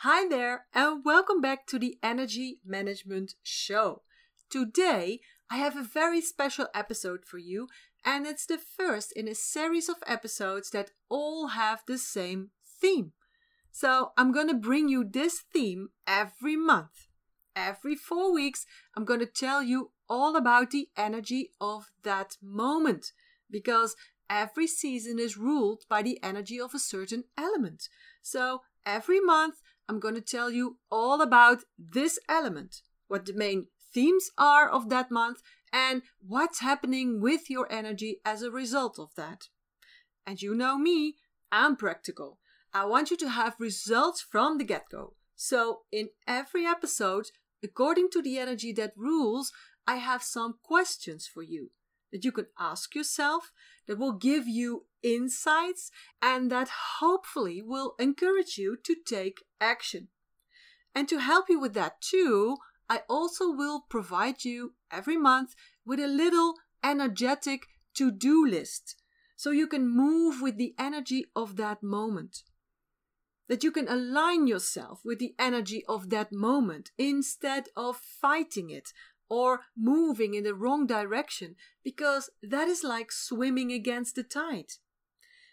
Hi there, and welcome back to the Energy Management Show. Today, I have a very special episode for you, and it's the first in a series of episodes that all have the same theme. So, I'm going to bring you this theme every month. Every four weeks, I'm going to tell you all about the energy of that moment because every season is ruled by the energy of a certain element. So, every month, I'm going to tell you all about this element, what the main themes are of that month, and what's happening with your energy as a result of that. And you know me, I'm practical. I want you to have results from the get go. So, in every episode, according to the energy that rules, I have some questions for you that you can ask yourself that will give you insights and that hopefully will encourage you to take action. And to help you with that too, I also will provide you every month with a little energetic to do list so you can move with the energy of that moment. That you can align yourself with the energy of that moment instead of fighting it or moving in the wrong direction because that is like swimming against the tide.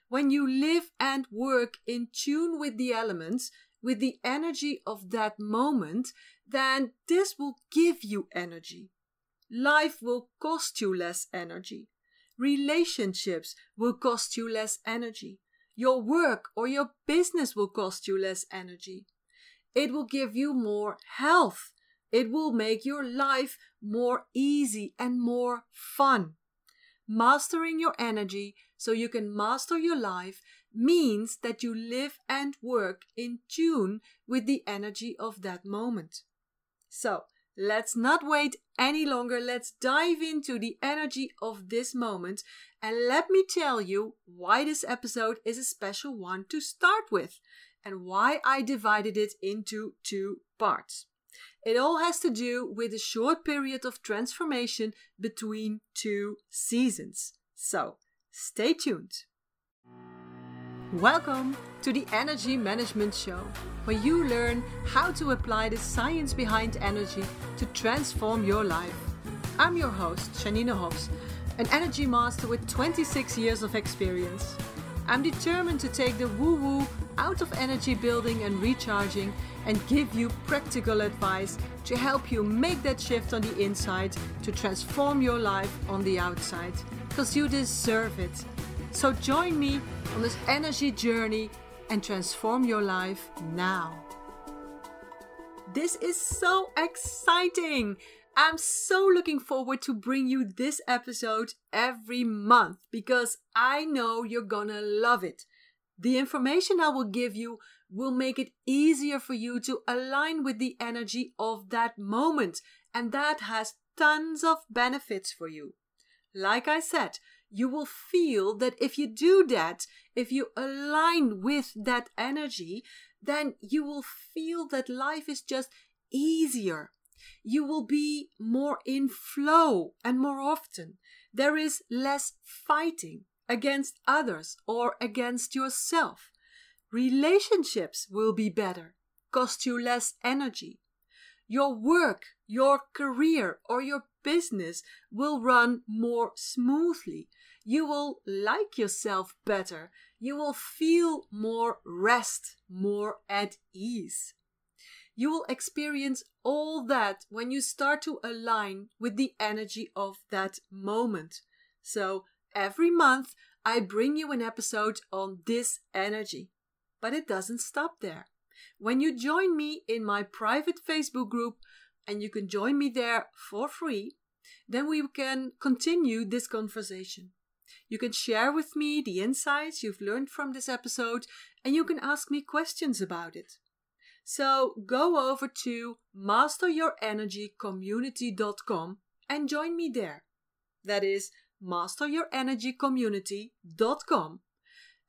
When you live and work in tune with the elements, with the energy of that moment, then this will give you energy. Life will cost you less energy. Relationships will cost you less energy. Your work or your business will cost you less energy. It will give you more health it will make your life more easy and more fun. Mastering your energy so you can master your life means that you live and work in tune with the energy of that moment. So, let's not wait any longer. Let's dive into the energy of this moment. And let me tell you why this episode is a special one to start with and why I divided it into two parts. It all has to do with a short period of transformation between two seasons. So, stay tuned. Welcome to the Energy Management Show, where you learn how to apply the science behind energy to transform your life. I'm your host, Janine Hofs, an energy master with 26 years of experience. I'm determined to take the woo woo out of energy building and recharging and give you practical advice to help you make that shift on the inside to transform your life on the outside because you deserve it. So join me on this energy journey and transform your life now. This is so exciting! I'm so looking forward to bring you this episode every month because I know you're gonna love it. The information I will give you will make it easier for you to align with the energy of that moment, and that has tons of benefits for you. Like I said, you will feel that if you do that, if you align with that energy, then you will feel that life is just easier. You will be more in flow and more often. There is less fighting against others or against yourself. Relationships will be better, cost you less energy. Your work, your career, or your business will run more smoothly. You will like yourself better. You will feel more rest, more at ease. You will experience all that when you start to align with the energy of that moment. So Every month, I bring you an episode on this energy. But it doesn't stop there. When you join me in my private Facebook group, and you can join me there for free, then we can continue this conversation. You can share with me the insights you've learned from this episode, and you can ask me questions about it. So go over to masteryourenergycommunity.com and join me there. That is masteryourenergycommunity.com,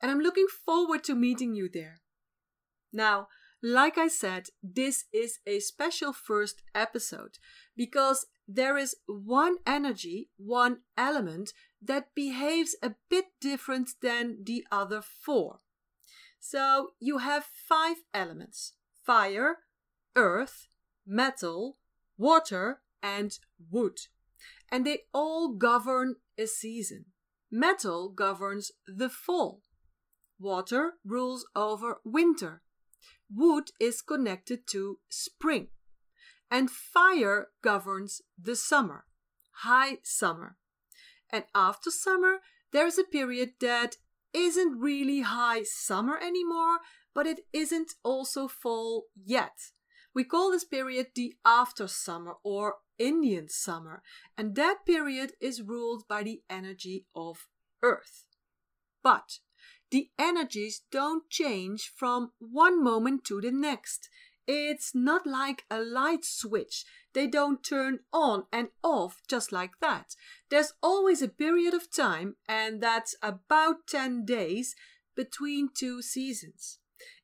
and I'm looking forward to meeting you there. Now, like I said, this is a special first episode because there is one energy, one element that behaves a bit different than the other four. So you have five elements, fire, earth, metal, water, and wood. And they all govern a season. Metal governs the fall. Water rules over winter. Wood is connected to spring. And fire governs the summer, high summer. And after summer, there is a period that isn't really high summer anymore, but it isn't also fall yet. We call this period the after summer or Indian summer, and that period is ruled by the energy of Earth. But the energies don't change from one moment to the next. It's not like a light switch. They don't turn on and off just like that. There's always a period of time, and that's about 10 days between two seasons,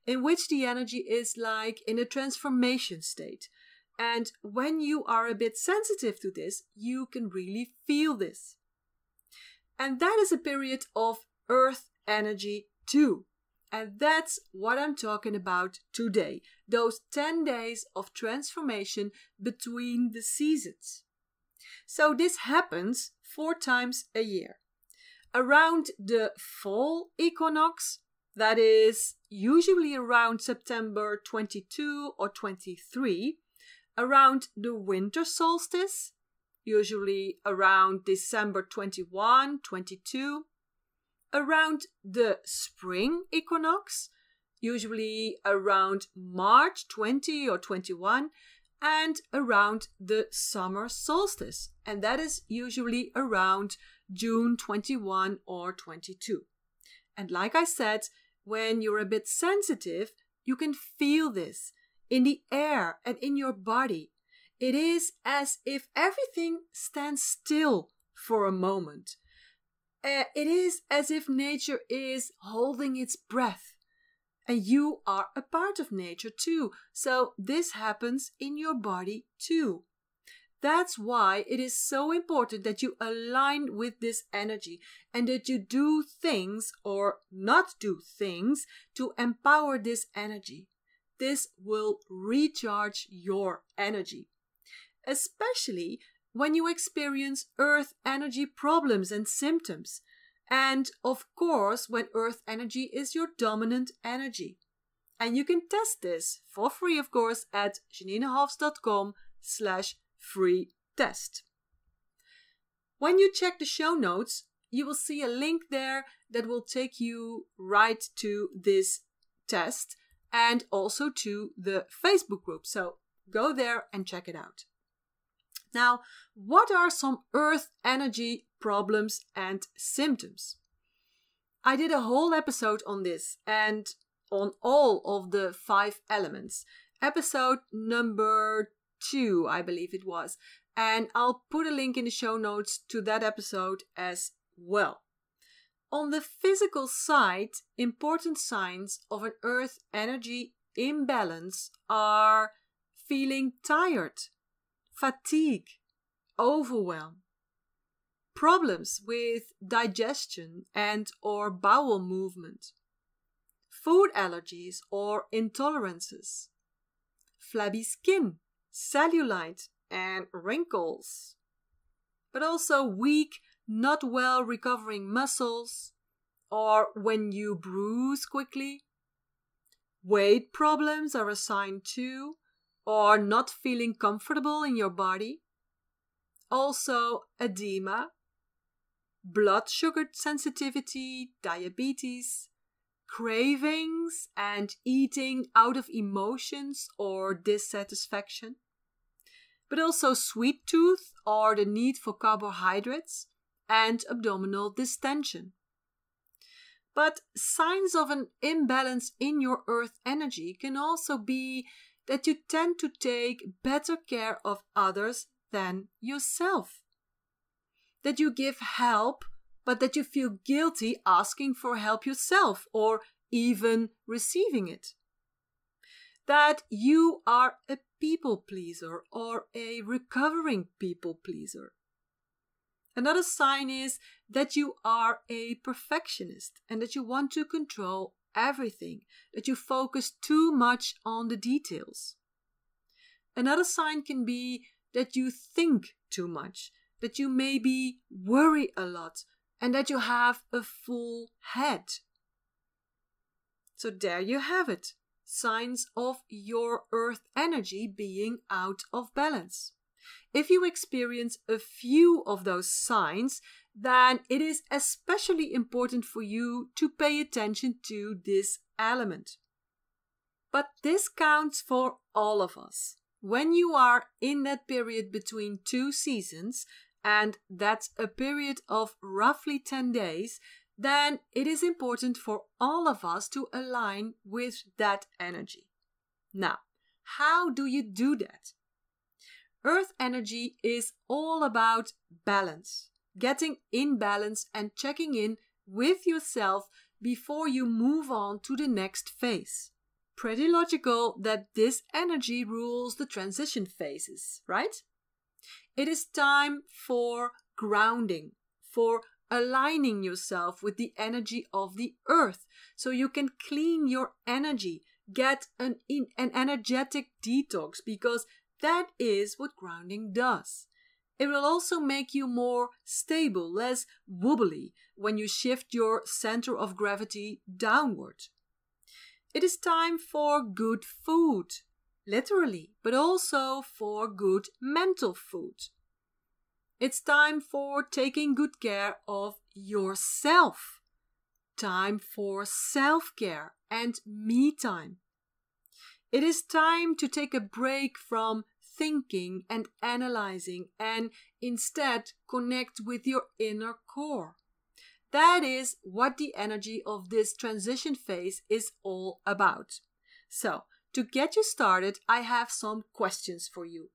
in which the energy is like in a transformation state. And when you are a bit sensitive to this, you can really feel this. And that is a period of earth energy too. And that's what I'm talking about today those 10 days of transformation between the seasons. So, this happens four times a year. Around the fall equinox, that is usually around September 22 or 23, around the winter solstice, usually around December 21, 22, around the spring equinox, usually around March 20 or 21, and around the summer solstice, and that is usually around June 21 or 22. And like I said, when you're a bit sensitive, you can feel this in the air and in your body. It is as if everything stands still for a moment. Uh, it is as if nature is holding its breath. And you are a part of nature too. So this happens in your body too. That's why it is so important that you align with this energy and that you do things or not do things to empower this energy. This will recharge your energy. Especially when you experience earth energy problems and symptoms. And of course, when earth energy is your dominant energy. And you can test this for free, of course, at janinehofs.com slash free test. When you check the show notes, you will see a link there that will take you right to this test and also to the Facebook group. So go there and check it out. Now, what are some earth energy problems and symptoms? I did a whole episode on this and on all of the five elements. Episode number two, I believe it was. And I'll put a link in the show notes to that episode as well. On the physical side, important signs of an earth energy imbalance are feeling tired, fatigue, overwhelm, problems with digestion and or bowel movement, food allergies or intolerances, flabby skin, cellulite and wrinkles, but also weak, not well recovering muscles, or when you bruise quickly. Weight problems are a sign too, or not feeling comfortable in your body. Also, edema, blood sugar sensitivity, diabetes, cravings, and eating out of emotions or dissatisfaction. But also sweet tooth or the need for carbohydrates and abdominal distension. But signs of an imbalance in your earth energy can also be that you tend to take better care of others than yourself. That you give help, but that you feel guilty asking for help yourself or even receiving it. That you are a people pleaser or a recovering people pleaser. Another sign is that you are a perfectionist and that you want to control everything, that you focus too much on the details. Another sign can be that you think too much, that you maybe worry a lot, and that you have a full head. So there you have it signs of your earth energy being out of balance. If you experience a few of those signs, then it is especially important for you to pay attention to this element. But this counts for all of us. When you are in that period between two seasons, and that's a period of roughly 10 days, then it is important for all of us to align with that energy. Now, how do you do that? Earth energy is all about balance, getting in balance and checking in with yourself before you move on to the next phase. Pretty logical that this energy rules the transition phases, right? It is time for grounding, for aligning yourself with the energy of the earth so you can clean your energy, get an, an energetic detox because that is what grounding does. It will also make you more stable, less wobbly when you shift your center of gravity downward. It is time for good food, literally, but also for good mental food. It's time for taking good care of yourself. Time for self care and me time. It is time to take a break from thinking and analyzing and instead connect with your inner core. That is what the energy of this transition phase is all about. So, to get you started, I have some questions for you.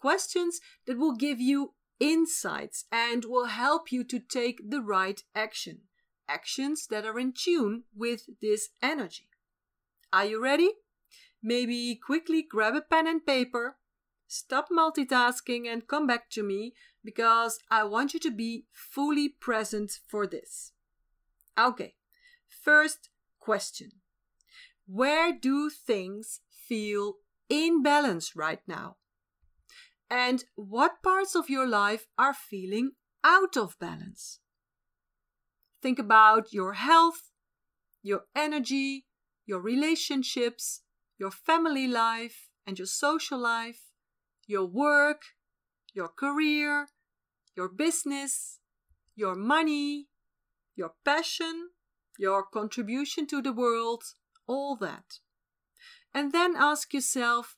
Questions that will give you insights and will help you to take the right action. Actions that are in tune with this energy. Are you ready? Maybe quickly grab a pen and paper, stop multitasking, and come back to me because I want you to be fully present for this. Okay, first question Where do things feel in balance right now? and what parts of your life are feeling out of balance. Think about your health, your energy, your relationships, your family life and your social life, your work, your career, your business, your money, your passion, your contribution to the world, all that. And then ask yourself,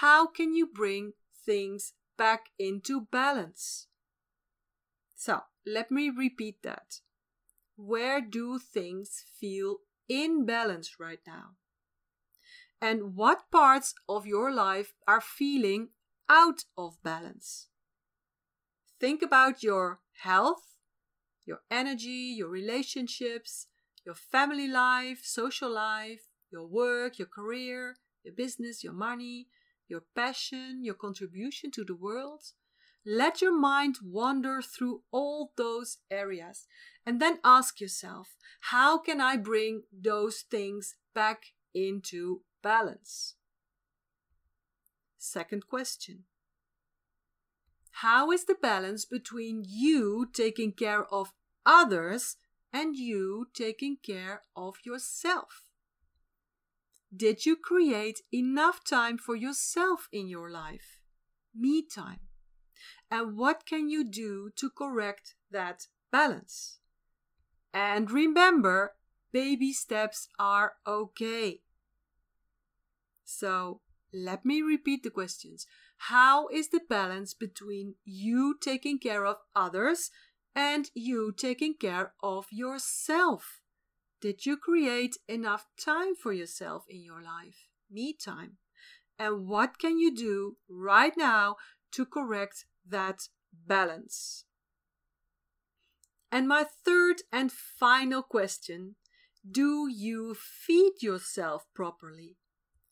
how can you bring things back into balance. So, let me repeat that. Where do things feel in balance right now? And what parts of your life are feeling out of balance? Think about your health, your energy, your relationships, your family life, social life, your work, your career, your business, your money, your passion, your contribution to the world. Let your mind wander through all those areas and then ask yourself, how can I bring those things back into balance? Second question. How is the balance between you taking care of others and you taking care of yourself? Did you create enough time for yourself in your life? Me time. And what can you do to correct that balance? And remember, baby steps are okay. So, let me repeat the questions. How is the balance between you taking care of others and you taking care of yourself? Did you create enough time for yourself in your life? Me time. And what can you do right now to correct that balance? And my third and final question Do you feed yourself properly?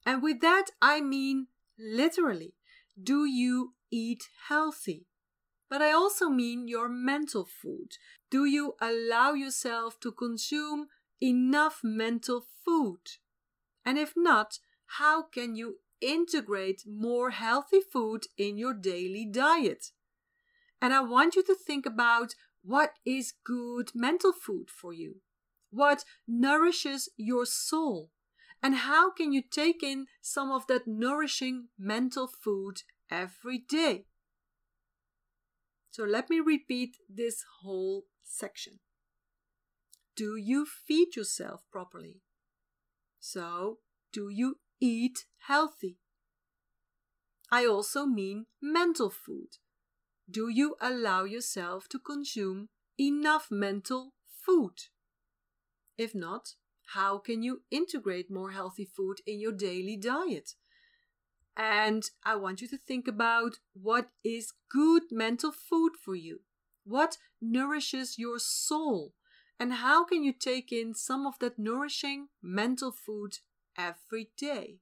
And with that, I mean literally. Do you eat healthy? But I also mean your mental food. Do you allow yourself to consume enough mental food? And if not, how can you integrate more healthy food in your daily diet? And I want you to think about what is good mental food for you? What nourishes your soul? And how can you take in some of that nourishing mental food every day? So let me repeat this whole section. Do you feed yourself properly? So, do you eat healthy? I also mean mental food. Do you allow yourself to consume enough mental food? If not, how can you integrate more healthy food in your daily diet? And I want you to think about what is good mental food for you. What nourishes your soul? And how can you take in some of that nourishing mental food every day?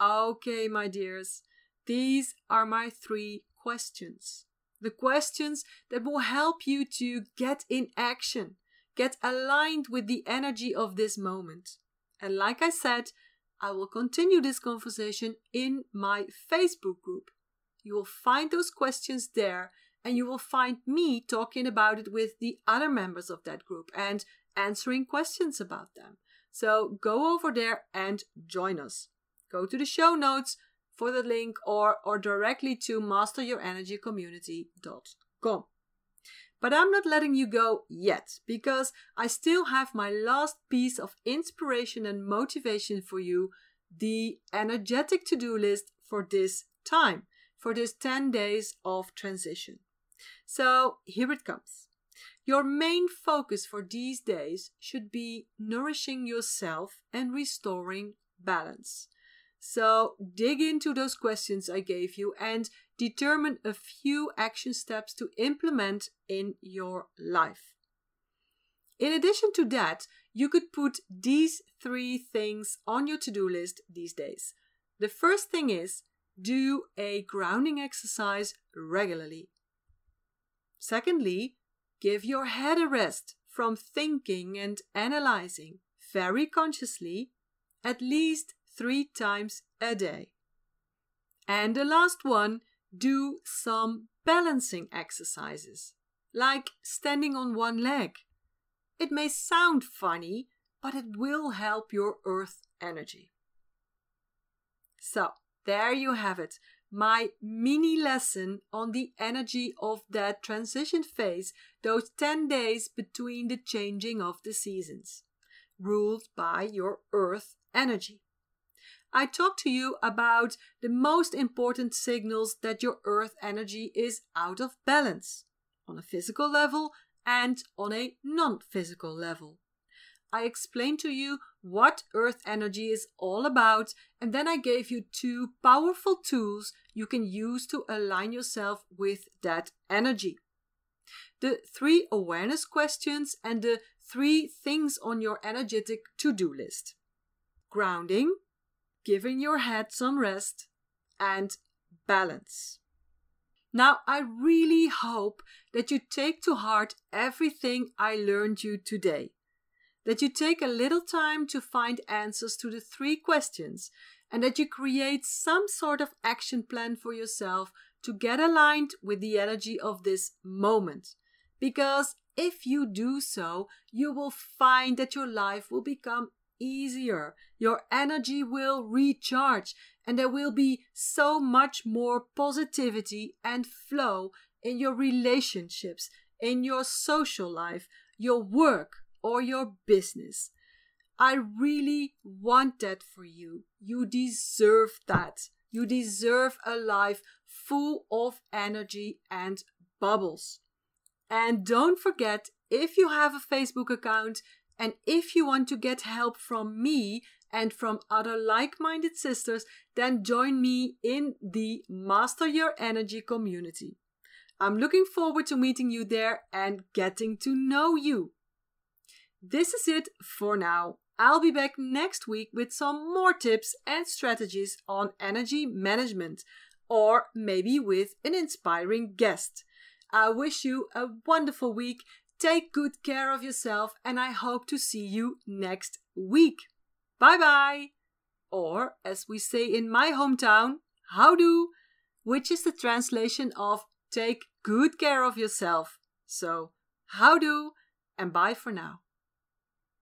Okay, my dears, these are my three questions. The questions that will help you to get in action, get aligned with the energy of this moment. And like I said, I will continue this conversation in my Facebook group. You will find those questions there, and you will find me talking about it with the other members of that group and answering questions about them. So go over there and join us. Go to the show notes for the link or, or directly to masteryourenergycommunity.com. But I'm not letting you go yet because I still have my last piece of inspiration and motivation for you the energetic to do list for this time, for this 10 days of transition. So here it comes. Your main focus for these days should be nourishing yourself and restoring balance. So dig into those questions I gave you and determine a few action steps to implement in your life. In addition to that, you could put these three things on your to do list these days. The first thing is do a grounding exercise regularly. Secondly, give your head a rest from thinking and analyzing very consciously at least three times a day. And the last one, do some balancing exercises, like standing on one leg. It may sound funny, but it will help your earth energy. So, there you have it, my mini lesson on the energy of that transition phase, those 10 days between the changing of the seasons, ruled by your earth energy. I talked to you about the most important signals that your earth energy is out of balance on a physical level and on a non physical level. I explained to you what earth energy is all about, and then I gave you two powerful tools you can use to align yourself with that energy. The three awareness questions and the three things on your energetic to do list grounding, giving your head some rest, and balance. Now, I really hope that you take to heart everything I learned you today. That you take a little time to find answers to the three questions and that you create some sort of action plan for yourself to get aligned with the energy of this moment. Because if you do so, you will find that your life will become easier. Your energy will recharge, and there will be so much more positivity and flow in your relationships, in your social life, your work, or your business. I really want that for you. You deserve that. You deserve a life full of energy and bubbles. And don't forget, if you have a Facebook account, and if you want to get help from me and from other like minded sisters, then join me in the Master Your Energy community. I'm looking forward to meeting you there and getting to know you. This is it for now. I'll be back next week with some more tips and strategies on energy management, or maybe with an inspiring guest. I wish you a wonderful week take good care of yourself, and I hope to see you next week. Bye bye! Or, as we say in my hometown, how do, which is the translation of take good care of yourself. So, how do, and bye for now.